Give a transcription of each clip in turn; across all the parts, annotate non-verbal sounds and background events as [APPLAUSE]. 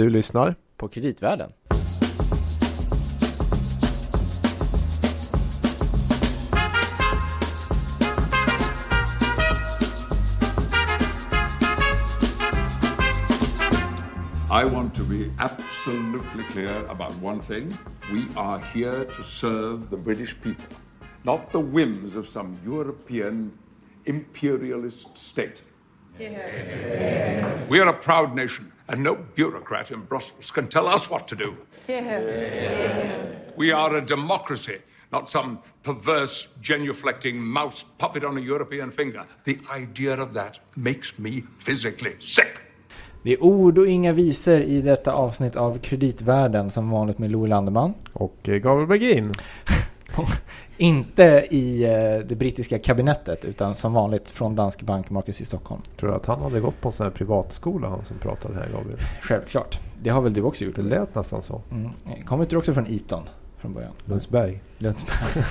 Du lyssnar på Kreditvärlden. I want to be absolutely clear about one thing. We are here to serve the British people, not the whims of some European imperialist state. We are a proud nation, and no bureaucrat in Brussels can tell us what to do. We are a democracy, not some perverse, genuflecting mouse puppet on a European finger. The idea of that makes me physically sick. Det är ord och inga visor i detta avsnitt av Kreditvärlden som vanligt med Louis Landeman. Och eh, Gabriel Bergin. [LAUGHS] Inte i eh, det brittiska kabinettet utan som vanligt från Danske Bank Marcus i Stockholm. Tror du att han hade gått på en sån här privatskola han som pratade här Gabriel? Självklart. Det har väl du också gjort? Det lät nästan så. Mm. Kommer inte du också från Eton från början? Lundsberg. Lundsberg.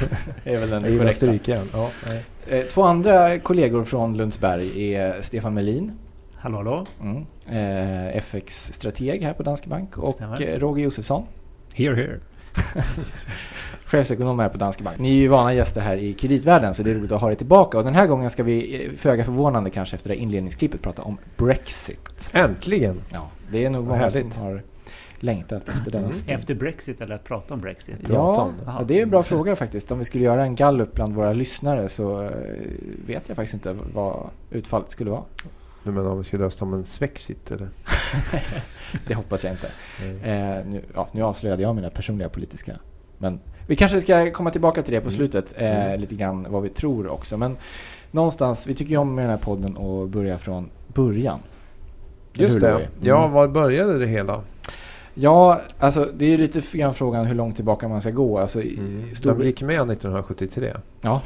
[LAUGHS] är väl den gillar strykjärn. Ja, Eh, Två andra kollegor från Lundsberg är Stefan Melin. Hallå, hallå. Mm. Eh, FX-strateg här på Danske Bank och Stämmer. Roger Josefsson. Here, here. [LAUGHS] Chefsekonom här på Danske Bank. Ni är ju vana gäster här i kreditvärlden så det är roligt att ha er tillbaka. Och den här gången ska vi, eh, föga förvånande kanske efter det här inledningsklippet, prata om Brexit. Äntligen! Ja, det är nog Vad många som härligt. har längtat efter denna Mm. stund. Efter Brexit eller att prata om Brexit? Prata Ja, om det. ja, det är en bra fråga faktiskt. Om vi skulle göra en gallup bland våra lyssnare så eh, vet jag faktiskt inte vad utfallet skulle vara. Du menar om vi skulle rösta om en svexit eller? [LAUGHS] Det hoppas jag inte. Eh, nu, ja, nu avslöjade jag mina personliga politiska. Men vi kanske ska komma tillbaka till det på Mm. slutet. Eh, Mm. Lite grann vad vi tror också. Men någonstans, vi tycker ju om med den här podden att börja från början. Just det. Mm. Ja, var började det hela? Ja, alltså det är ju lite grann frågan hur långt tillbaka man ska gå. Alltså, Mm. Stor... De gick med 1973. Ja.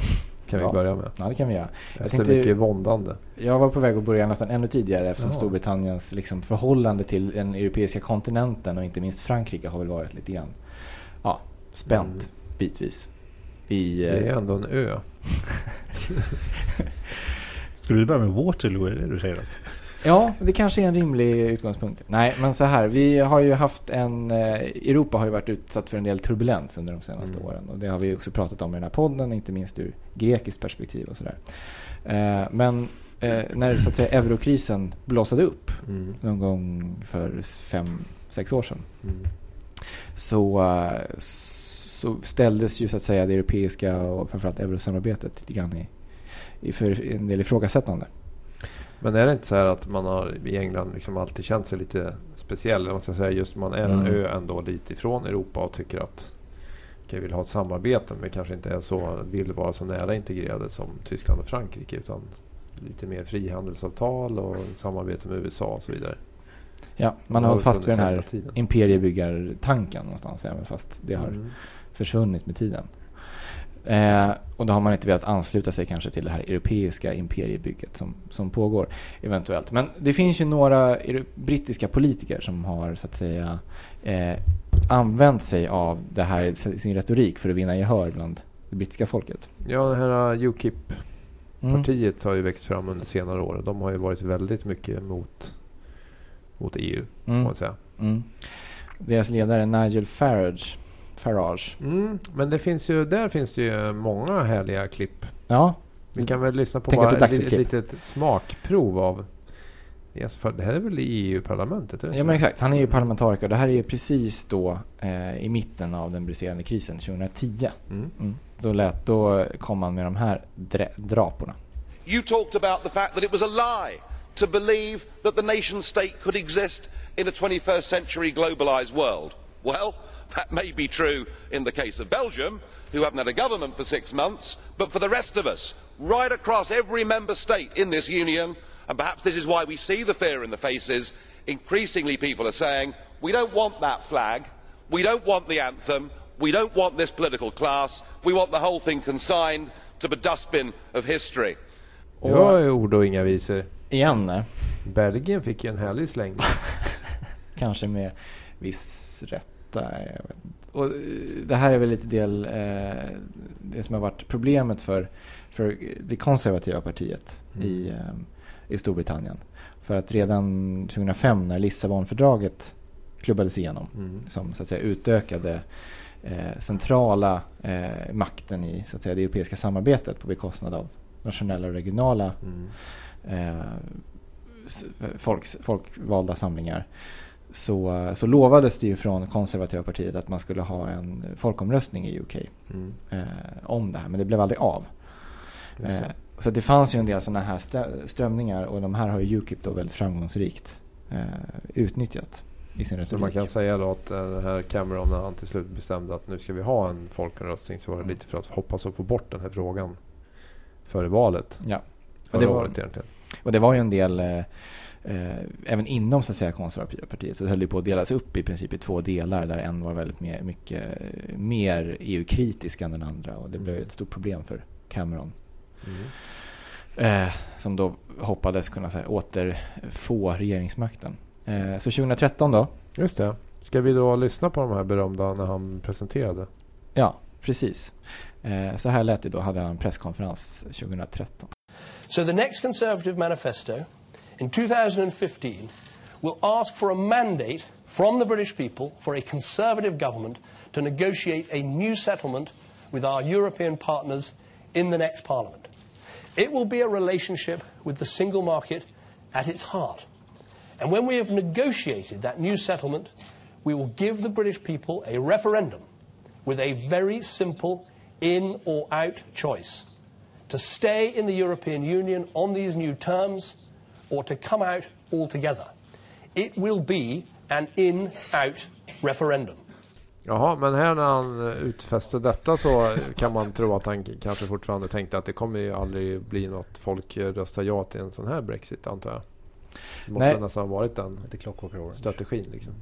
Kan Ja. vi börja med. Ja, det kan vi göra. Efter tänkte- mycket våndande. Jag var på väg att börja nästan ännu tidigare eftersom Jaha. Storbritanniens liksom, förhållande till den europeiska kontinenten och inte minst Frankrike har väl varit lite grann ja, spänt Mm. bitvis. I, Det eh, är ändå en ö. [LAUGHS] Skulle du börja med Waterloo, är det du säger? Ja, det kanske är en rimlig utgångspunkt. Nej, men så här. Vi har ju haft en... Eh, Europa har ju varit utsatt för en del turbulens under de senaste Mm. åren. Och det har vi också pratat om i den här podden, inte minst ur grekiskt perspektiv och sådär. Eh, men eh, när så att säga eurokrisen blossade upp Mm. någon gång för fem, sex år sedan. Mm. Så, så ställdes ju så att säga det europeiska och framförallt eurosamarbetet lite grann i, i för en del ifrågasättande. Men är det inte så här att man har i England liksom alltid känt sig lite speciell? Man ska säga just man är en Mm. ö ändå lite ifrån Europa och tycker att okej, vill ha ett samarbete men kanske inte är så, vill vara så nära integrerade som Tyskland och Frankrike utan lite mer frihandelsavtal och samarbete med USA och så vidare. Ja, man har hållit fast vid den här imperiebyggartanken någonstans, även fast det har Mm. försvunnit med tiden. Eh, och då har man inte velat ansluta sig kanske till det här europeiska imperiebygget som, som pågår eventuellt. Men det finns ju några brittiska politiker som har så att säga eh, använt sig av det här, sin retorik för att vinna gehör bland det brittiska folket. Ja, det här UKIP Mm. partiet har ju växt fram under senare år. De har ju varit väldigt mycket mot, mot EU, Mm. man säga. Mm. Deras ledare Nigel Farage, Farage. Mm, men det finns ju, där finns det ju många härliga klipp. Ja, Vi kan väl lyssna på Tänk att det är bara ett, klipp. litet smakprov av... Yes, för det här är väl i EU-parlamentet? Ja men exakt, han är ju parlamentariker. Det här är ju precis då eh, i mitten av den briserande krisen 2010. Mm. Mm. Då, lät, då kom han med de här dra- draporna. You talked about the fact that it was a lie to believe that the nation state could exist in a 21st century globalised world. Well, that may be true in the case of Belgium, who haven't had a government for six months, but for the rest of us, right across every member state in this union, and perhaps this is why we see the fear in the faces, increasingly people are saying, we don't want that flag, we don't want the anthem, we don't want this political class, we want the whole thing consigned to the dustbin of history. Det var ju ord och inga visor. Igen, Belgien fick ju en härlig släng. [LAUGHS] kanske med viss rätta. Jag vet inte. Och eh, det här är väl lite del eh, det som har varit problemet för, för det konservativa partiet Mm. i, eh, i Storbritannien. För att redan 2005 när Lissabonfördraget klubbades igenom Mm. som så att säga utökade eh, centrala eh, makten i så att säga, det europeiska samarbetet på bekostnad av nationella och regionala Mm. eh, folks, folkvalda samlingar så, så lovades det ju från konservativa partiet att man skulle ha en folkomröstning i UK Mm. eh, om det här, men det blev aldrig av. Eh, så det fanns ju en del sådana här strömningar och de här har ju Ukip då väldigt framgångsrikt eh, utnyttjat i sin Så retorik. man kan säga då att eh, den här Cameron när han till slut bestämde att nu ska vi ha en folkomröstning så var det Mm. lite för att hoppas att få bort den här frågan före valet. Ja. Förra det var- året egentligen. Och det var ju en del, eh, eh, även inom så att säga konservativa partiet så höll det på att delas upp i princip i två delar där en var väldigt mer, mycket eh, mer EU-kritisk än den andra och det blev ett stort problem för Cameron. Mm. Eh, som då hoppades kunna så här, återfå regeringsmakten. Eh, så 2013 då, Just det. Ska vi då lyssna på de här berömda när han presenterade? ja precis. Eh, så här lät det då, hade han en presskonferens 2013. So the next Conservative manifesto in 2015 will ask for a mandate from the British people for a Conservative government to negotiate a new settlement with our European partners in the next Parliament. It will be a relationship with the single market at its heart. And when we have negotiated that new settlement, we will give the British people a referendum with a very simple in or out choice to stay in the European Union on these new terms or to come out altogether. It will be an in out referendum. Jaha, men här när han eh, utfäste detta så kan man tro att han kanske fortfarande tänkte att det kommer ju aldrig bli något folk eh, röstar ja till en sån här Brexit antar jag. Det måste Nej. nästan ha varit den strategin liksom.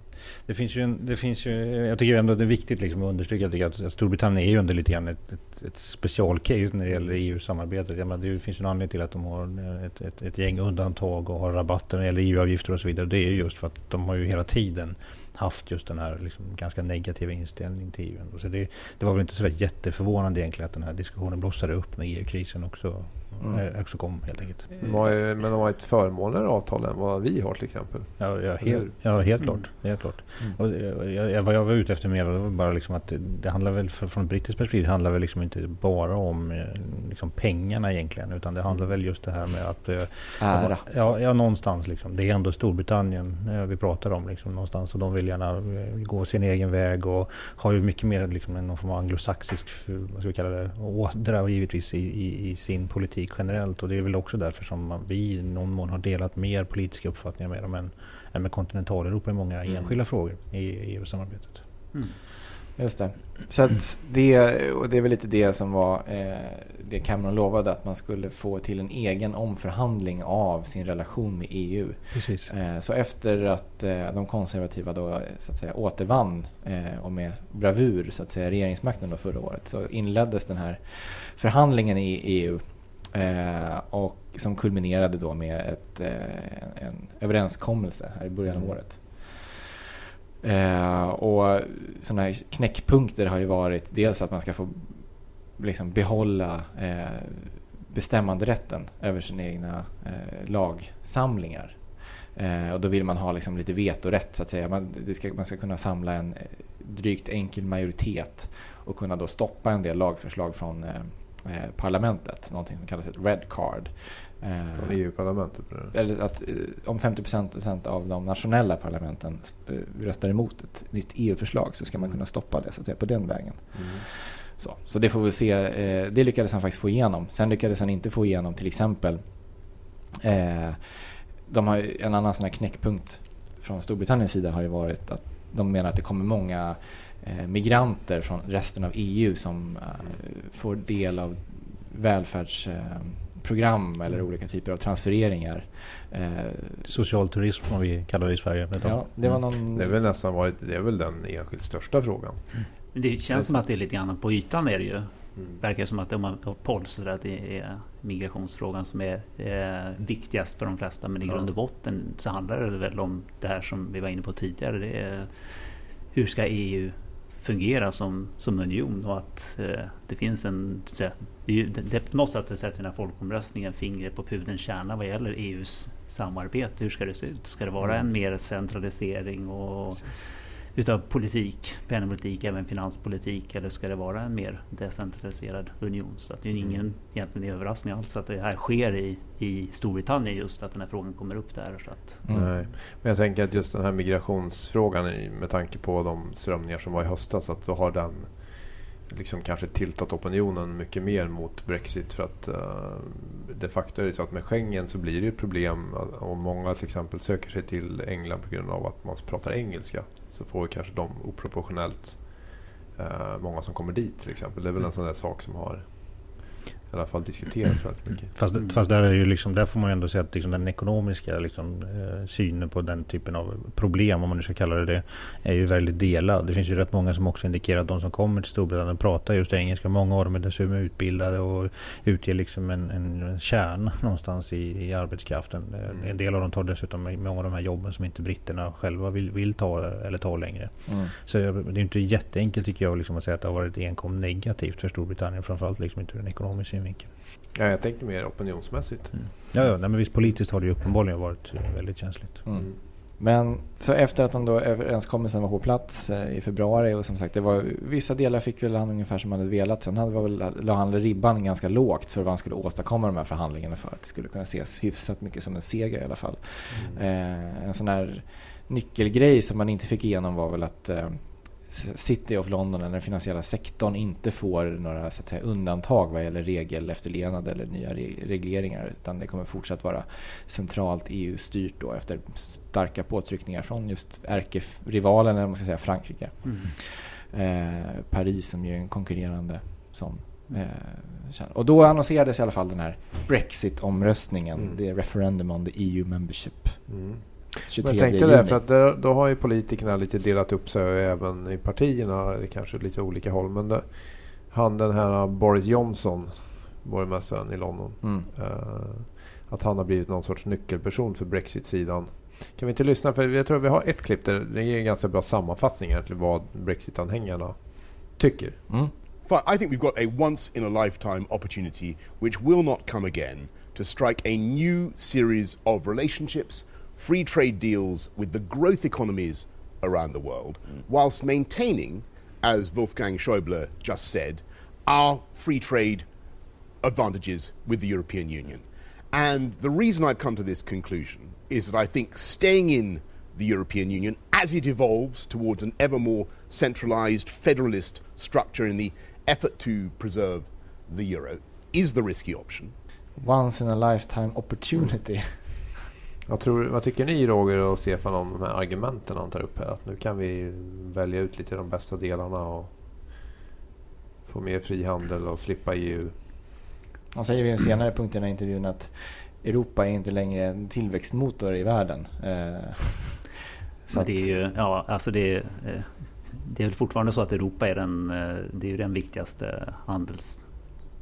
Det finns ju, en, det finns ju jag tycker ändå det är viktigt liksom att understryka att Storbritannien är ju ändå lite grann ett, ett, ett specialcase när det gäller EU-samarbetet. Jag menar, det finns ju en anledning till att de har ett, ett, ett gäng undantag och har rabatter när det gäller EU-avgifter och så vidare. Det är ju just för att de har ju hela tiden haft just den här liksom ganska negativa inställningen till EU. ändå. Så det, det var väl inte så jätteförvånande egentligen att den här diskussionen blossade upp när EU-krisen också, Mm. eh, också kom helt enkelt. De har ju, men de har ett förmånligare avtal än vad vi har till exempel. Ja, ja, helt, ja helt klart. Helt klart. Mm. Och, eh, jag, vad jag var ute efter mer var bara liksom att det, handlar väl för, från ett brittiskt perspektiv handlar väl liksom inte bara om eh, liksom pengarna egentligen utan det handlar väl just det här med att eh, Ära. Ja, ja, någonstans liksom. Det är ändå Storbritannien eh, vi pratar om liksom, någonstans och de vill gärna eh, gå sin egen väg och har ju mycket mer liksom, någon form av anglosaxisk eh, vad ska vi kalla det, ådra givetvis i, i, i sin politik generellt och det är väl också därför som vi i någon mån har delat mer politiska uppfattningar med dem än, än med kontinentaleuropa i många Mm. enskilda frågor i EU-samarbetet. Just det. Så att det, och det är väl lite det som var eh, det Cameron lovade att man skulle få till en egen omförhandling av sin relation med EU. Precis. Eh, så efter att eh, de konservativa då så att säga återvann eh, och med bravur så att säga regeringsmakten då förra året så inleddes den här förhandlingen i EU eh, och som kulminerade då med ett, eh, en överenskommelse här i början av året. Eh, och sådana här knäckpunkter har ju varit dels att man ska få liksom behålla eh, bestämmanderätten över sina egna eh, lagsamlingar. Eh, och då vill man ha liksom lite vetorätt så att säga. Man, ska, man ska kunna samla en eh, drygt enkel majoritet och kunna då stoppa en del lagförslag från eh, parlamentet. Någonting som kallas ett red card. Eh, Från EU-parlamentet. eller att eh, om 50% av de nationella parlamenten röstar emot ett nytt EU-förslag så ska man kunna stoppa det så att säga, på den vägen. Mm. Så, så det får vi se. Det lyckades han faktiskt få igenom. Sen lyckades han inte få igenom till exempel de har en annan sån här knäckpunkt från Storbritanniens sida har ju varit att de menar att det kommer många eh, migranter från resten av EU som eh, får del av välfärdsprogram eller olika typer av transfereringar. Eh, Social turism som vi kallar det i Sverige. ja, det var någon... Det är väl nästan varit, det är väl den enskilt största frågan. Det känns som att det är lite grann på ytan är det ju. Mm. Verkar som att om man har polstrar att det är migrationsfrågan som är eh, viktigast för de flesta. Men i Ja. grund och botten så handlar det väl om det här som vi var inne på tidigare. Det är, hur ska EU fungera som, som union och att eh, det finns en... Det, det, det, på något sätt sätter den här folkomröstningen fingret på pudelns kärna vad gäller EUs samarbete. Hur ska det se ut? Ska det vara en mer centralisering och Precis utav politik, penningpolitik, även finanspolitik eller ska det vara en mer decentraliserad union? Så att det är ingen mm. egentligen överraskning alls att det här sker i, i Storbritannien just att den här frågan kommer upp där. Så att, mm. Nej. Men jag tänker att just den här migrationsfrågan med tanke på de strömningar som var i höstas att då har den liksom kanske tiltat opinionen mycket mer mot Brexit för att uh, de facto är det så att med Schengen så blir det ett problem om många till exempel söker sig till England på grund av att man pratar engelska så får kanske de oproportionellt uh, många som kommer dit till exempel. Det är väl en mm. sån där sak som har i alla fall diskuteras väldigt mycket. Fast, mm. fast där, är ju liksom, där får man ändå säga att liksom den ekonomiska liksom, eh, synen på den typen av problem, om man nu ska kalla det det, är ju väldigt delad. Det finns ju rätt många som också indikerar att de som kommer till Storbritannien pratar just engelska. Många av dem är dessutom utbildade och utger liksom en, en kärn någonstans i, i arbetskraften. Mm. En del av dem tar dessutom många av de här jobben som inte britterna själva vill, vill ta eller ta längre. Mm. Så det är inte jätteenkelt tycker jag liksom, att säga att det har varit enkom negativt för Storbritannien. Framförallt liksom inte ur en ekonomisk synvinkel. Ja, jag tänkte mer opinionsmässigt. Mm. Ja, ja nej, men visst politiskt har det ju uppenbarligen varit väldigt känsligt. Mm. mm. Men så efter att då överenskommelsen var på plats eh, i februari och som sagt det var vissa delar fick väl han ungefär som han hade velat. Sen hade väl, la han ribban ganska lågt för vad han skulle åstadkomma de här förhandlingarna för att det skulle kunna ses hyfsat mycket som en seger i alla fall. Mm. Eh, en sån här nyckelgrej som man inte fick igenom var väl att eh, City of London eller den finansiella sektorn inte får några så att säga, undantag vad gäller regelefterlevnad eller nya regleringar utan det kommer fortsatt vara centralt EU-styrt då efter starka påtryckningar från just ärkerivalen, eller man ska säga Frankrike. Mm. Eh, Paris som ju är en konkurrerande sån eh, och då annonserades i alla fall den här Brexit-omröstningen, mm. det referendum on the EU membership. Mm. 23 jag tänkte juni. det, för att där, då har ju politikerna lite delat upp sig även i partierna, kanske lite olika håll. Men det, han den här Boris Johnson, borgmästaren i London, mm. uh, att han har blivit någon sorts nyckelperson för Brexit-sidan. Kan vi inte lyssna? För jag tror att vi har ett klipp där det ger en ganska bra sammanfattning till vad Brexit-anhängarna tycker. Mm. I think we've got a once in a lifetime opportunity which will not come again to strike a new series of relationships free trade deals with the growth economies around the world, mm. whilst maintaining, as Wolfgang Schäuble just said, our free trade advantages with the European Union. And the reason I've come to this conclusion is that I think staying in the European Union as it evolves towards an ever more centralized federalist structure in the effort to preserve the euro is the risky option. Once in a lifetime opportunity. [LAUGHS] Vad, tror, vad tycker ni Roger och Stefan om de här argumenten han tar upp här? Att nu kan vi välja ut lite de bästa delarna och få mer frihandel och slippa EU. Han säger vid en senare punkt i den här intervjun att Europa är inte längre en tillväxtmotor i världen. Eh, [LAUGHS] så det är ju, ja, alltså det är, eh, det är väl fortfarande så att Europa är den, eh, det är den viktigaste handels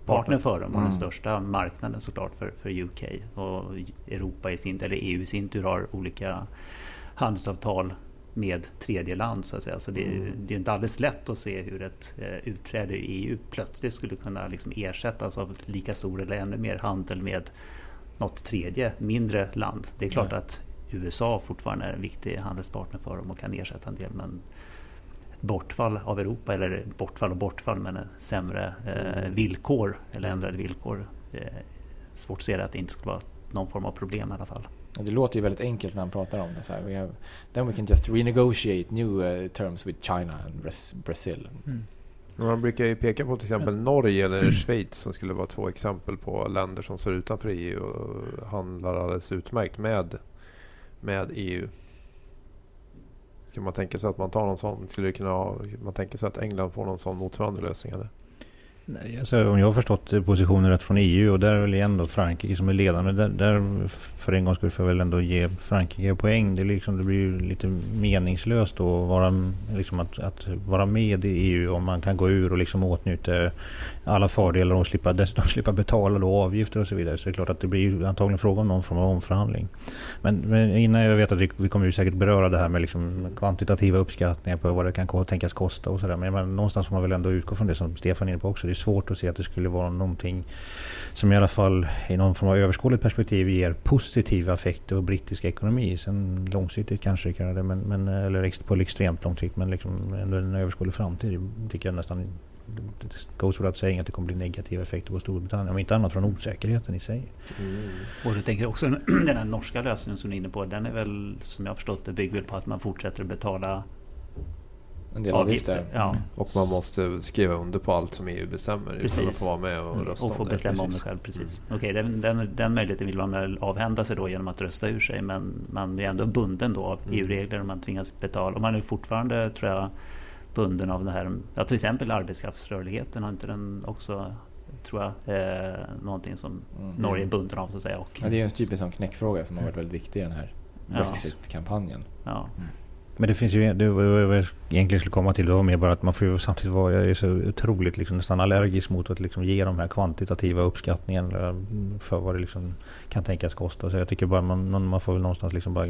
partner för dem och mm. den största marknaden såklart för, för UK. Och Europa i sin, eller EU i sin tur har olika handelsavtal med tredje land så att säga. Så det, mm. det är inte alldeles lätt att se hur ett eh, utträde i EU plötsligt skulle kunna liksom ersättas av lika stor eller ännu mer handel med något tredje mindre land. Det är klart mm. att USA fortfarande är en viktig handelspartner för dem och kan ersätta en del men bortfall av Europa, eller bortfall och bortfall, men sämre eh, villkor eller ändrade villkor. Eh, svårt att se att det inte skulle vara någon form av problem i alla fall. Det låter ju väldigt enkelt när han pratar om det. Så här, we have, then we can just renegotiate new uh, terms with China and Brazil. Mm. Man brukar ju peka på till exempel Norge eller [CLEARS THROAT] Schweiz som skulle vara två exempel på länder som står utanför EU och handlar alldeles utmärkt med, med EU. Ska man tänka sig att man tar någon sån? Skulle det kunna ha, man tänker sig att England får någon sån motsvarande lösning eller? Nej, alltså, om jag har förstått positionen rätt från EU och där är väl igen då Frankrike som är ledande. Där, där för en gång skulle jag väl ändå ge Frankrike poäng. Det, liksom, det blir ju lite meningslöst då att vara, liksom att, att vara med i EU om man kan gå ur och liksom åtnjuta alla fördelar och slippa, dessutom slippa betala då avgifter och så vidare. Så det är klart att det blir antagligen fråga om någon form av omförhandling. Men, men innan jag vet att vi, vi kommer ju säkert beröra det här med liksom kvantitativa uppskattningar på vad det kan tänkas kosta och sådär. Men, men någonstans får man väl ändå utgå från det som Stefan är inne på också. Svårt att se att det skulle vara någonting som i alla fall i någon form av överskådligt perspektiv ger positiva effekter på brittisk ekonomi. Sen långsiktigt kanske det kan göra det, men, men, eller på extremt lång sikt. Men liksom ändå en överskådlig framtid tycker jag nästan det goes without saying att det kommer bli negativa effekter på Storbritannien. Om inte annat från osäkerheten i sig. Mm. Och du tänker också [CLEARS THROAT] den här norska lösningen som du är inne på. Den är väl som jag förstått det byggd på att man fortsätter att betala en del avgifter. avgifter. Ja. Mm. Och man måste skriva under på allt som EU bestämmer. Precis. Utan att få vara med och rösta Och få bestämma om det själv. Precis. Mm. Okej, den, den, den möjligheten vill man väl avhända sig då genom att rösta ur sig. Men man är ändå bunden då av mm. EU-regler och man tvingas betala. Och man är fortfarande, tror jag, bunden av det här. Ja, till exempel arbetskraftsrörligheten har inte den också tror jag, eh, någonting som mm. Norge är bunden av så att säga. Och, ja, det är en typisk sån knäckfråga som har varit väldigt viktig i den här Brexit-kampanjen. Ja. Men det finns ju, det var jag egentligen skulle komma till det var mer bara att man får ju samtidigt vara, jag är så otroligt liksom nästan allergisk mot att liksom ge de här kvantitativa uppskattningarna för vad det liksom kan tänkas kosta. Så jag tycker bara man, man får väl någonstans liksom bara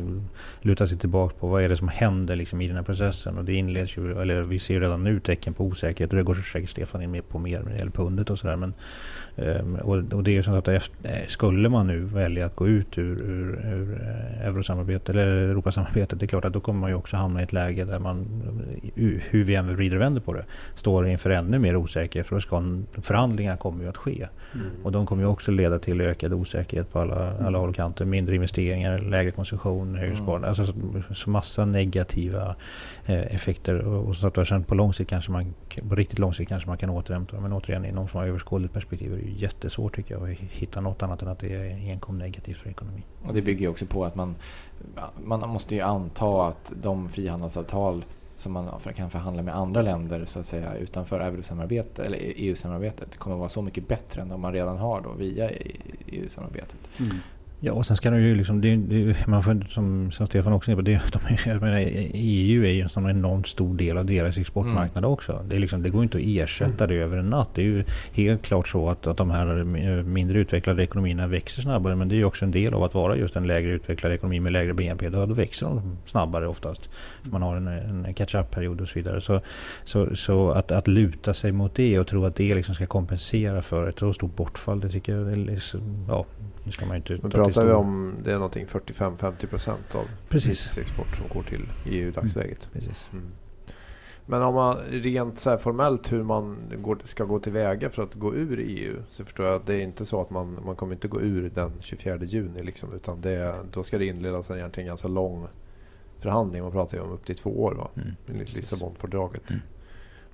luta sig tillbaka på vad är det som händer liksom i den här processen. Och det inleds ju, eller vi ser ju redan nu tecken på osäkerhet och det går säkert Stefan in med på mer när det gäller pundet och sådär. Men ehm, och, och det är så att efter, eh, skulle man nu välja att gå ut ur, ur, ur eh, eurosamarbetet eller Europasamarbetet, det är klart att då kommer man ju också hamna i ett läge där man, hur vi än vrider och vänder på det, står inför ännu mer osäkerhet. För då ska förhandlingar kommer ju att ske. Mm. Och de kommer ju också leda till ökad osäkerhet på alla, alla håll och kanter. Mindre investeringar, lägre konsumtion, högre mm. sparande. Alltså så, så massa negativa eh, effekter. Och, och så att sen på lång sikt kanske man, på riktigt lång sikt kanske man kan återhämta. Men återigen i någon form av överskådligt perspektiv är det ju jättesvårt tycker jag att hitta något annat än att det är enkom negativt för ekonomin. Och det bygger ju också på att man, man måste ju anta att de frihandelsavtal som man kan förhandla med andra länder så att säga utanför eurosamarbetet eller EU-samarbetet kommer att vara så mycket bättre än de man redan har då via EU-samarbetet. Mm. Ja, och sen ska de ju liksom, det, det, man får, som, som Stefan också är på, det, [LAUGHS] de, jag menar, EU är ju en sån enormt stor del av deras exportmarknad mm. också. Det, är liksom, det går inte att ersätta det över en natt. Det är ju helt klart så att, att de här mindre utvecklade ekonomierna växer snabbare. Men det är ju också en del av att vara just en lägre utvecklad ekonomi med lägre BNP. Då, då växer de snabbare oftast. Man har en, en catch-up-period och så vidare. Så, så, så att, att luta sig mot det och tro att det liksom ska kompensera för ett så stort bortfall, det tycker jag är, ja, det ska man inte Men pratar vi om, det är någonting 45-50 procent av Precis. export som går till EU i dagsläget. Mm. Precis. Mm. Men om man rent så formellt hur man går, ska gå tillväga för att gå ur EU så förstår jag att det är inte så att man, man kommer inte gå ur den 24 juni liksom, utan det, då ska det inledas en egentligen ganska lång förhandling. Man pratar ju om upp till två år va? Mm, enligt Lissabonfördraget. Mm.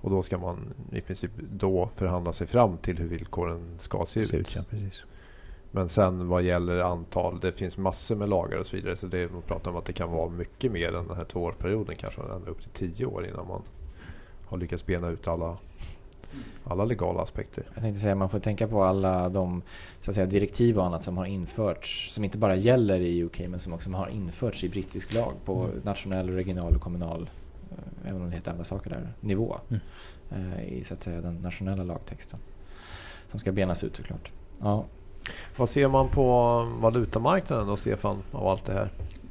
Och då ska man i princip då förhandla sig fram till hur villkoren ska se, se ut. ut ja, precis. Men sen vad gäller antal, det finns massor med lagar och så vidare. Så det, man pratar om att det kan vara mycket mer än den här tvåårsperioden. Kanske ända upp till tio år innan man har lyckats bena ut alla, alla legala aspekter. Jag tänkte säga man får tänka på alla de så att säga, direktiv och annat som har införts. Som inte bara gäller i UK men som också har införts i brittisk lag på mm. nationell, regional och kommunal, eh, även om det heter andra saker där, nivå. Mm. Eh, I så att säga den nationella lagtexten. Som ska benas ut såklart. Ja, vad ser man på valutamarknaden då, Stefan, av allt det här?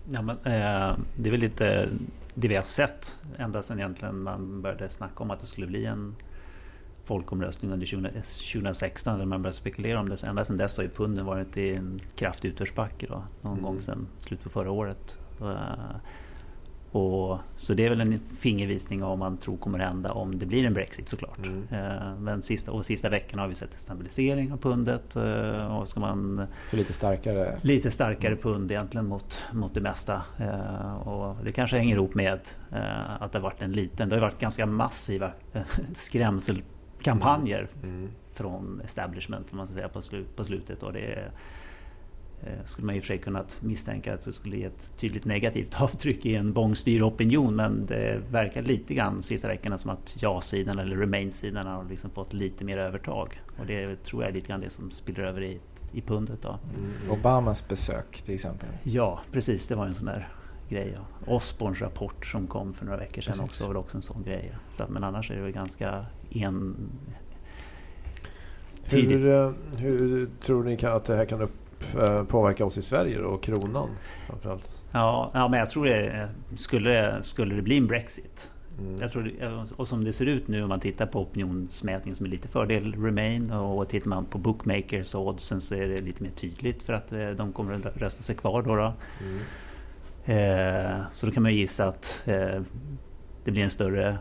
Ja, men, eh, det är väl lite det vi har sett ända sedan egentligen man började snacka om att det skulle bli en folkomröstning under 2016 där man började spekulera om det. ända sedan dess har ju punden varit i en kraftig utförsbacke då, någon mm. gång sedan slutet på förra året. Och, så det är väl en fingervisning om man tror kommer hända om det blir en Brexit såklart. Mm. Eh, men sista, och sista veckan har vi sett en stabilisering av pundet. Eh, och ska man, så lite starkare? Lite starkare pund egentligen mot, mot det mesta. Eh, och det kanske hänger ihop med att det har varit en liten, det har varit ganska massiva skrämselkampanjer mm. Mm. från establishment man ska säga, på, slut, på slutet. Och det är, skulle man i och för sig kunnat misstänka att det skulle ge ett tydligt negativt [LAUGHS] avtryck i en bångstyr opinion men det verkar lite grann de sista veckorna som att ja-sidan eller remain-sidan har liksom fått lite mer övertag. Och det tror jag är lite grann det som spiller över i, i pundet. Då. Mm. Obamas besök till exempel. Ja, precis. Det var en sån där grej. Osborns rapport som kom för några veckor sedan precis. också var väl också en sån grej. Så att, men annars är det väl ganska en... Hur, eh, hur tror ni att det här kan upp, eh, påverka oss i Sverige och kronan framförallt? Ja, ja, men jag tror det skulle, skulle det bli en Brexit Mm. Jag tror, och som det ser ut nu om man tittar på opinionsmätningen som är lite fördel Remain och tittar man på bookmakers och oddsen så är det lite mer tydligt för att eh, de kommer att rösta sig kvar då. då. Mm. Eh, så då kan man gissa att eh, det blir en större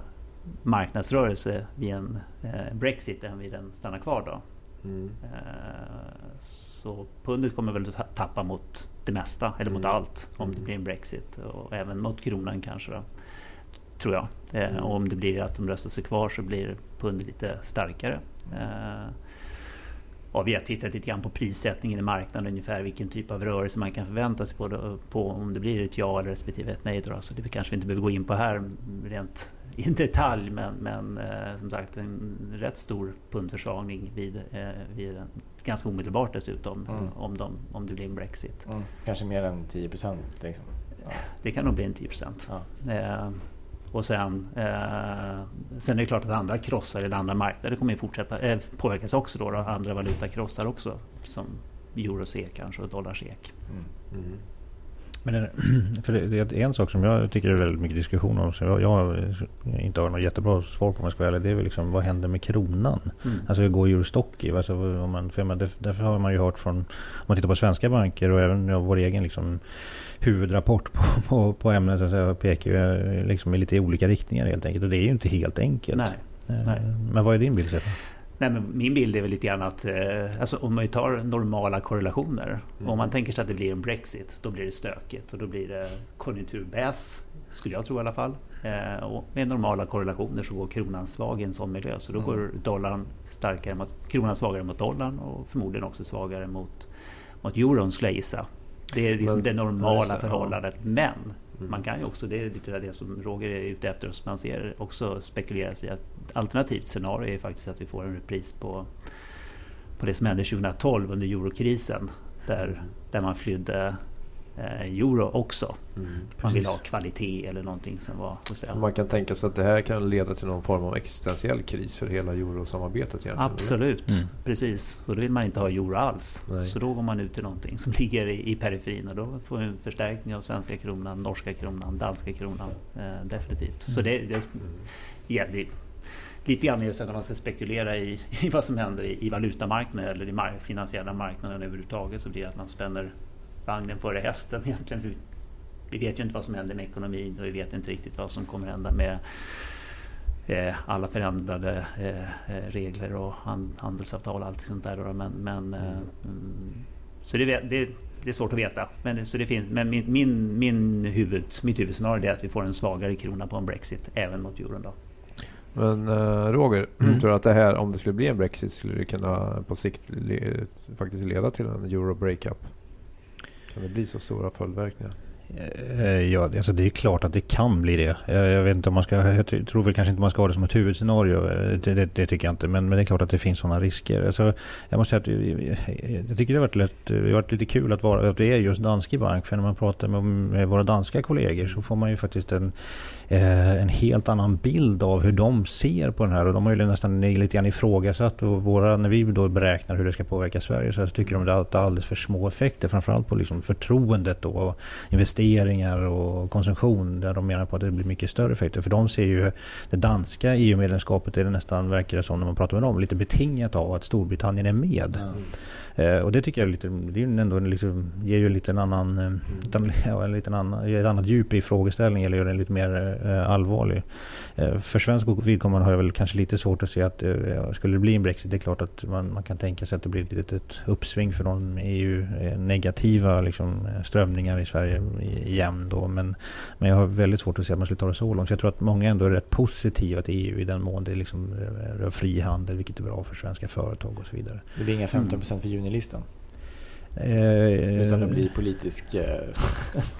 marknadsrörelse vid en eh, Brexit än vid en stanna kvar då. Mm. Eh, så pundet kommer väl att tappa mot det mesta, eller mot mm. allt, om det mm. blir en Brexit. Och även mot kronan kanske. Då tror jag. Eh, mm. Och om det blir att de röstar sig kvar så blir pund lite starkare. Eh, och vi har tittat lite grann på prissättningen i marknaden, ungefär vilken typ av rörelse man kan förvänta sig på, på om det blir ett ja eller respektive ett nej. Då. Så det kanske vi inte behöver gå in på här rent i detalj, men, men eh, som sagt en rätt stor pundförsvagning vid, eh, vid ganska omedelbart dessutom mm. om, de, om det blir en Brexit. Mm. Kanske mer än 10 procent? Liksom. Ja. Det kan nog bli en 10 procent. Ja. Eh, och sen, eh, sen är det klart att andra krossar eller andra marknader kommer ju fortsätta eh, påverkas också då, då. Andra valutakrossar också. Som euro-SEK kanske och dollar-SEK. Mm. Mm. Men [CLEARS THROAT] för det är en sak som jag tycker är väldigt mycket diskussion om som jag, jag inte har något jättebra svar på om jag ska vara Det är väl liksom vad händer med kronan? Mm. Alltså hur går Eurostock i? Alltså, om man, för man, därför har man ju hört från, om man tittar på svenska banker och även ja, vår egen liksom, huvudrapport på, på, på ämnet så säga, pekar ju liksom i lite olika riktningar helt enkelt. Och det är ju inte helt enkelt. Nej. Eh, Nej. Men vad är din bild Stefan? Nej, men min bild är väl lite grann att eh, alltså, om man tar normala korrelationer. Mm. Om man tänker sig att det blir en Brexit, då blir det stökigt och då blir det konjunkturbäs, skulle jag tro i alla fall. Eh, och med normala korrelationer så går kronan svag i en sån miljö. Så då mm. går dollarn starkare mot, kronan svagare mot dollarn och förmodligen också svagare mot, mot euron skulle jag gissa. Det är liksom men, det normala förhållandet. Men mm. man kan ju också, det är lite det som Roger är ute efter, som man ser också spekuleras i att alternativt scenario är faktiskt att vi får en repris på, på det som hände 2012 under eurokrisen. Där, där man flydde euro också. Mm, man vill ha kvalitet eller någonting som var... Så att säga. Man kan tänka sig att det här kan leda till någon form av existentiell kris för hela eurosamarbetet? Egentligen, Absolut, mm. precis. Och då vill man inte ha euro alls. Nej. Så då går man ut till någonting som [LAUGHS] ligger i, i periferin och då får vi en förstärkning av svenska kronan, norska kronan, danska kronan. Eh, definitivt. Mm. Så det, det, ja, det lite grann just när man ska spekulera i, i vad som händer i, i valutamarknaden eller i finansiella marknaden överhuvudtaget så blir det att man spänner vagnen före hästen egentligen. Vi, vet ju inte vad som händer med ekonomin och vi vet inte riktigt vad som kommer hända med eh, alla förändrade eh, regler och handelsavtal och allt sånt där. Men, men eh, mm, så det, det, det, är svårt att veta. Men, så det finns, men min, min, min huvud, mitt huvudscenario är att vi får en svagare krona på en Brexit även mot euron. Då. Men Roger, mm. tror du att det här, om det skulle bli en Brexit, skulle det kunna på sikt le, faktiskt leda till en euro breakup? Kan det bli så stora följdverkningar? Eh, ja, alltså det är klart att det kan bli det. Jag, vet inte om man ska, jag tror väl kanske inte man ska ha det som ett huvudscenario. Eh, det, det, det tycker jag inte. Men, men, det är klart att det finns sådana risker. Alltså, jag måste säga att eh, jag tycker det har varit, lätt, det har varit lite kul att, vara, att det är just Danske Bank. För när man pratar med, med våra danska kollegor så får man ju faktiskt en, Eh, en helt annan bild av hur de ser på den här. Och de har ju nästan lite grann ifrågasatt. Och våra, när vi då beräknar hur det ska påverka Sverige så tycker de att det har alldeles för små effekter. Framförallt på liksom förtroendet och investeringar och konsumtion. Där de menar på att det blir mycket större effekter. För de ser ju det danska EU-medlemskapet, är det nästan verkar det som när man pratar med dem, lite betingat av att Storbritannien är med. Mm. Eh, och det tycker jag är lite, det är ändå liksom, ger ju lite en annan, eh, mm. en liten annan, ett annat djup i frågeställningen eller gör den lite mer eh, allvarlig. Eh, för svensk vidkommande har jag väl kanske lite svårt att se att eh, skulle det bli en Brexit, det är klart att man, man kan tänka sig att det blir ett litet uppsving för de EU-negativa liksom, strömningar i Sverige igen då. Men, men jag har väldigt svårt att se att man skulle ta det så långt. Så jag tror att många ändå är rätt positiva till EU i den mån det liksom rör frihandel, vilket är bra för svenska företag och så vidare. Det blir inga 15% för junilistan? Eh, Utan att bli politisk eh,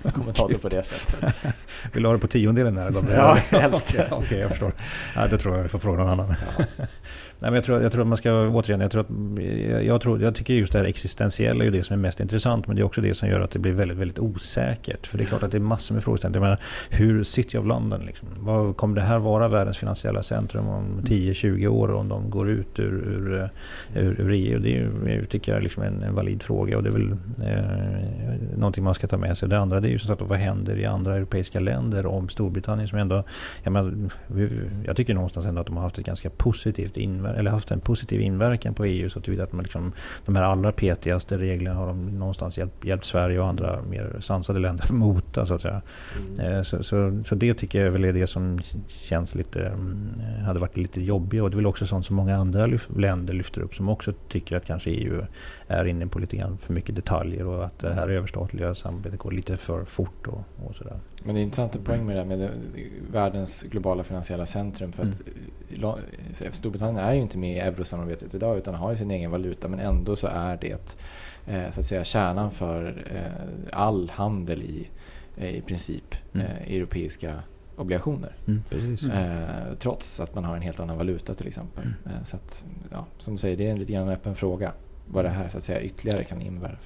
[LAUGHS] kommentator på det sättet. [LAUGHS] Vill du ha det på tiondelen där? ja, helst. [LAUGHS] Okej, okay, jag förstår. Ja, det tror jag vi får fråga någon annan. Ja. Nej, men jag, tror, jag tror att man ska, återigen, jag, tror att, jag, tror, jag tycker just det här existentiella är ju det som är mest intressant. Men det är också det som gör att det blir väldigt, väldigt osäkert. För det är klart att det är massor med frågeställningar. hur City of London, liksom, vad, kommer det här vara världens finansiella centrum om 10-20 år om de går ut ur, ur, ur, ur EU? Det är ju, tycker jag, liksom en, en valid fråga och det är väl eh, någonting man ska ta med sig. Det andra det är ju så att vad händer i andra europeiska länder om Storbritannien som ändå, jag, menar, jag tycker någonstans ändå att de har haft ett ganska positivt inverkan eller haft en positiv inverkan på EU så tillvida att man liksom, de här allra petigaste reglerna har de någonstans hjälpt, hjälpt Sverige och andra mer sansade länder [LAUGHS] att mota så att säga. Mm. Eh, så, så, så, det tycker jag väl är det som känns lite, mm, hade varit lite jobbigt och det är väl också sånt som många andra lyf länder lyfter upp som också tycker att kanske EU är inne på lite grann för mycket detaljer och att det här överstatliga samarbetet går lite för fort och, och sådär. Men det är intressant poäng med det med det, världens globala finansiella centrum för att mm. Storbritannien är ju inte med i eurosamarbetet idag utan har ju sin egen valuta men ändå så är det eh, så att säga kärnan för eh, all handel i, eh, i princip mm. europeiska obligationer. Mm, eh, trots att man har en helt annan valuta till exempel. Mm. Eh, så att, ja, som du säger, det är en lite grann en öppen fråga vad det här så att säga, ytterligare kan innebära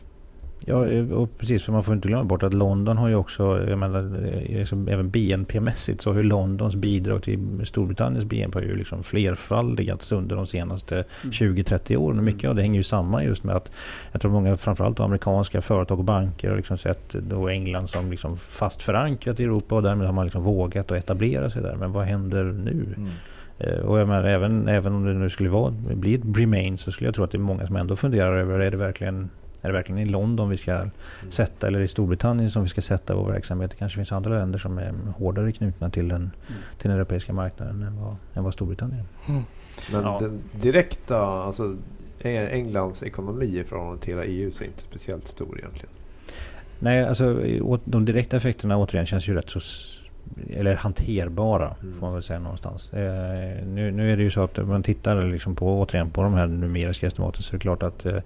Ja, och precis. För man får inte glömma bort att London har ju också, jag menar, liksom, även BNP-mässigt så har ju Londons bidrag till Storbritanniens BNP ju liksom flerfaldigats under de senaste mm. 20-30 åren. Och mycket av det hänger ju samman just med att jag tror många, framförallt amerikanska företag och banker har liksom sett då England som liksom fast förankrat i Europa och därmed har man liksom vågat att etablera sig där. Men vad händer nu? Mm. Eh, och jag menar, även, även om det nu skulle vara, bli ett Remain så skulle jag tro att det är många som ändå funderar över, är det verkligen är det verkligen i London vi ska mm. sätta eller i Storbritannien som vi ska sätta vår verksamhet? Det kanske finns andra länder som är hårdare knutna till den, mm. till den europeiska marknaden än vad, än vad Storbritannien. Mm. Men ja. den direkta, alltså Englands ekonomi i förhållande till EU så är inte speciellt stor egentligen. Nej, alltså de direkta effekterna återigen känns ju rätt så eller hanterbara mm. får man väl säga någonstans. Eh, nu, nu är det ju så att om man tittar liksom på, återigen på de här numeriska estimaten så är det klart att eh,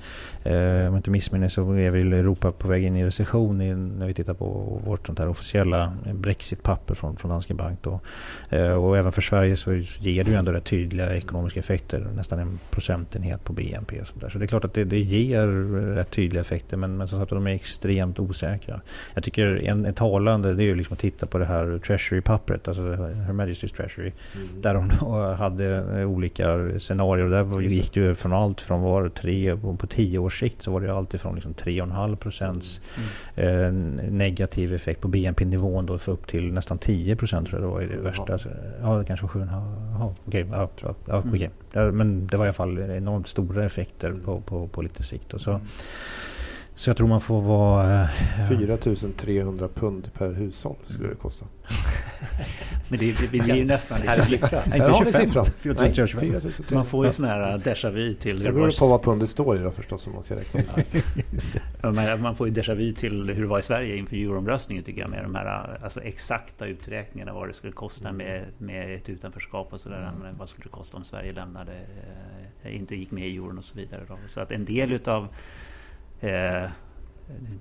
eh, om jag inte missminner så är väl Europa på väg in i recession i, när vi tittar på vårt sånt här officiella Brexit-papper från, från Danske Bank. Då. Eh, och även för Sverige så ger det ju ändå rätt tydliga ekonomiska effekter, nästan en procentenhet på BNP och sånt där. Så det är klart att det, det ger rätt tydliga effekter men, men som sagt de är extremt osäkra. Jag tycker en, en talande det är ju liksom att titta på det här Treasury-pappret, alltså Her Majesty's Treasury. Mm. Där de hade eh, olika scenarier. Där gick det från allt från var tre, på tio års sikt så var det allt ifrån liksom 3,5 procents mm. eh, negativ effekt på BNP-nivån då för upp till nästan 10 procent tror jag det var i det värsta. Alltså, ja, det kanske var 7,5. Okej, ja, ja, mm. okay. Men det var i alla fall enormt stora effekter på, på, på lite sikt. Och så, mm. Så jag tror man får vara... Eh, 4 300 pund per hushåll skulle det kosta. [LAUGHS] Men det, det, det är ju nästan lite... Här är siffran. [LAUGHS] Nej, inte 25. siffran. Nej, 4 man får ju sån här déjà vu till... Det beror på vad pundet står i då förstås om man ska räkna [LAUGHS] Man får ju déjà vu till hur det var i Sverige inför euroomröstningen tycker jag med de här alltså, exakta uträkningarna vad det skulle kosta med, med ett utanförskap och sådär. Mm. Vad skulle det kosta om Sverige lämnade, eh, inte gick med i euron och så vidare. Då. Så att en del utav Eh,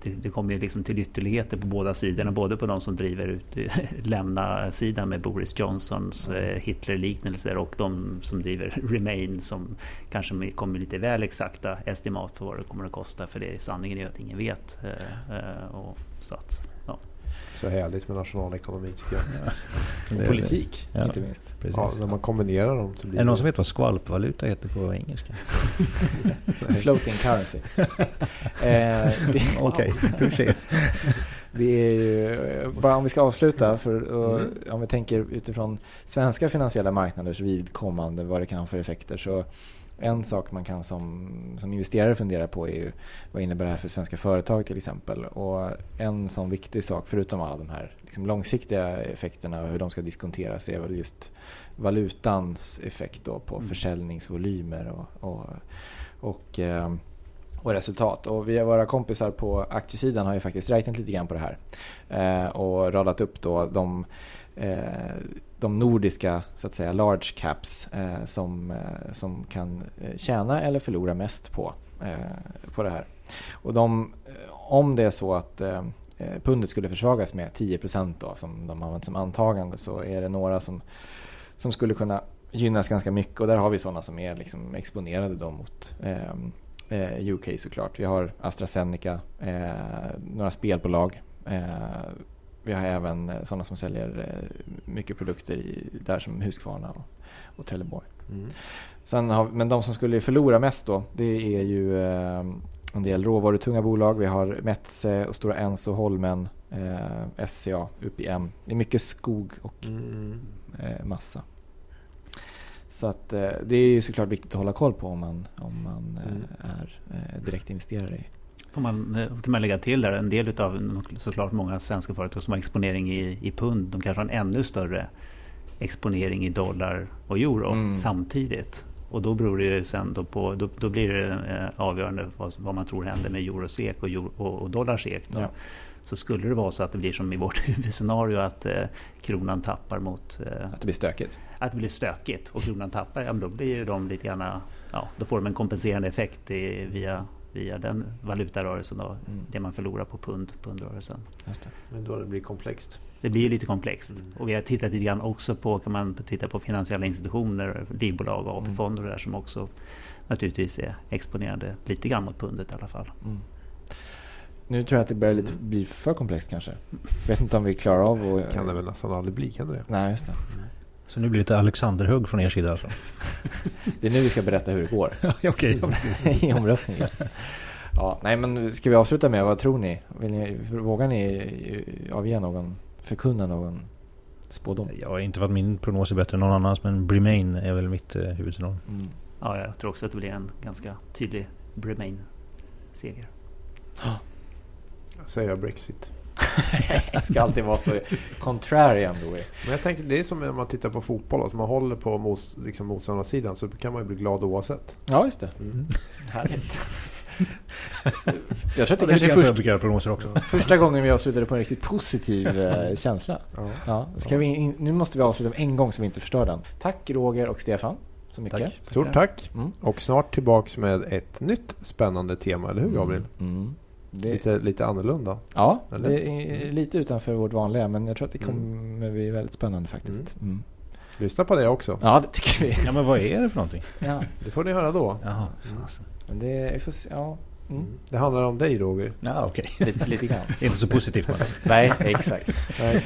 det, det kommer ju liksom till ytterligheter på båda sidorna, både på de som driver ut [LAUGHS] lämna-sidan med Boris Johnsons eh, Hitler-liknelser och de som driver Remain som kanske kommer lite väl exakta estimat på vad det kommer att kosta för det sanningen är att ingen vet. Eh, och så att, så härligt med nationalekonomi tycker jag. Ja. [LAUGHS] politik, ja, inte minst. Ja, när man kommunicerar dem så blir Är det någon som vet vad skvalpvaluta heter på engelska? [LAUGHS] Floating currency. [LAUGHS] eh, Okej, touché. Det är ju, bara om vi ska avsluta, för, och, mm. om vi tänker utifrån svenska finansiella marknaders vidkommande, vad det kan ha för effekter. Så en sak man kan som, som investerare fundera på är ju vad innebär det här för svenska företag till exempel. Och en sån viktig sak, förutom alla de här liksom långsiktiga effekterna och hur de ska diskonteras, är väl just valutans effekt då på mm. försäljningsvolymer och, och, och, eh, och resultat. Och vi, våra kompisar på aktiesidan har ju faktiskt räknat lite grann på det här eh, och radat upp då de Eh, de nordiska så att säga large caps eh, som, eh, som kan eh, tjäna eller förlora mest på, eh, på det här. Och de, eh, om det är så att eh, pundet skulle försvagas med 10 då, som de har använt som antagande, så är det några som, som skulle kunna gynnas ganska mycket. Och där har vi sådana som är liksom exponerade då mot eh, UK såklart. Vi har AstraZeneca, eh, några spelbolag. Eh, vi har även sådana som säljer mycket produkter i, där som Husqvarna och, och Trelleborg. Mm. Har, men de som skulle förlora mest då, det är ju eh, en del råvarutunga bolag. Vi har Metze och Stora Enso, Holmen, eh, SCA, UPM. Det är mycket skog och mm. eh, massa. Så att, eh, det är ju såklart viktigt att hålla koll på om man, om man eh, mm. är eh, direktinvesterare i. Får man, kan man lägga till där, en del av såklart många svenska företag som har exponering i, i pund, de kanske har en ännu större exponering i dollar och euro mm. samtidigt. Och då beror det sen då på, då, då blir det eh, avgörande vad, vad, man tror händer med eurosek och, euro, och, och dollarsek. Ja. Så skulle det vara så att det blir som i vårt [LAUGHS] huvudscenario att eh, kronan tappar mot... Eh, att det blir stökigt? Att det blir stökigt och kronan tappar, ja, då blir ju de lite grann... Ja, då får de en kompenserande effekt i, via via den valutarörelsen då, mm. det man förlorar på pund, pundrörelsen. Just det. Men då det blir komplext? Det blir lite komplext. Mm. Och vi har tittat lite grann också på, kan man titta på finansiella institutioner, livbolag och AP-fonder mm. där som också naturligtvis är exponerade lite grann mot pundet i alla fall. Mm. Nu tror jag att det börjar lite bli för komplext kanske. Vet inte om vi klarar av att... Kan det väl nästan aldrig bli, kan det Nej, just det. Så nu blir det lite Alexanderhugg från er sida alltså? [LAUGHS] det är nu vi ska berätta hur det går. [LAUGHS] Okej, [LAUGHS] I omröstningen. Ja, nej men ska vi avsluta med, vad tror ni? Vill ni vågar ni avge någon, förkunna någon spådom? Ja, inte för att min prognos är bättre än någon annans, men Bremain är väl mitt eh, huvudscenario. Mm. Ja, jag tror också att det blir en ganska tydlig Bremain-seger. [GASPS] Jag säger Brexit. [LAUGHS] det ska alltid vara så contrarian då. Men jag tänker, det är som när man tittar på fotboll. Att man håller på mos, liksom motståndarsidan så kan man ju bli glad oavsett. Ja, just det. Mm. [LAUGHS] Härligt. jag tror att det, det kanske är först, prognoser också. första gången vi avslutade på en riktigt positiv eh, känsla. Ja. Ja. Ska vi in, nu måste vi avsluta med en gång så vi inte förstör den. Tack Roger och Stefan. Så mycket. Tack. Stort tack. Mm. Och snart tillbaks med ett nytt spännande tema, eller hur Gabriel? Mm. Mm. Det... Lite, lite annorlunda. Ja, eller? det är lite utanför vårt vanliga men jag tror att det mm. kommer bli väldigt spännande faktiskt. Mm. Mm. Lyssna på det också. Ja, det tycker vi. Ja, men vad är det för någonting? [LAUGHS] Ja. Det får ni höra då. Jaha, Men det, får se, ja. Mm. Det handlar om dig Roger. Ja, okej. Okay. [LAUGHS] Lite, lite grann. [LAUGHS] Inte så positivt bara. Nej, exakt. Nej,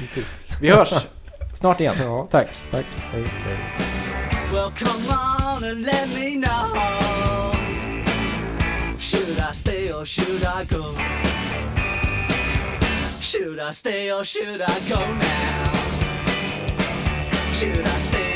vi hörs snart igen. Ja. Tack. Tack. Hej, hej. Well, come on and let me know I stay or should I go? Should I stay or should I go now? Should I stay?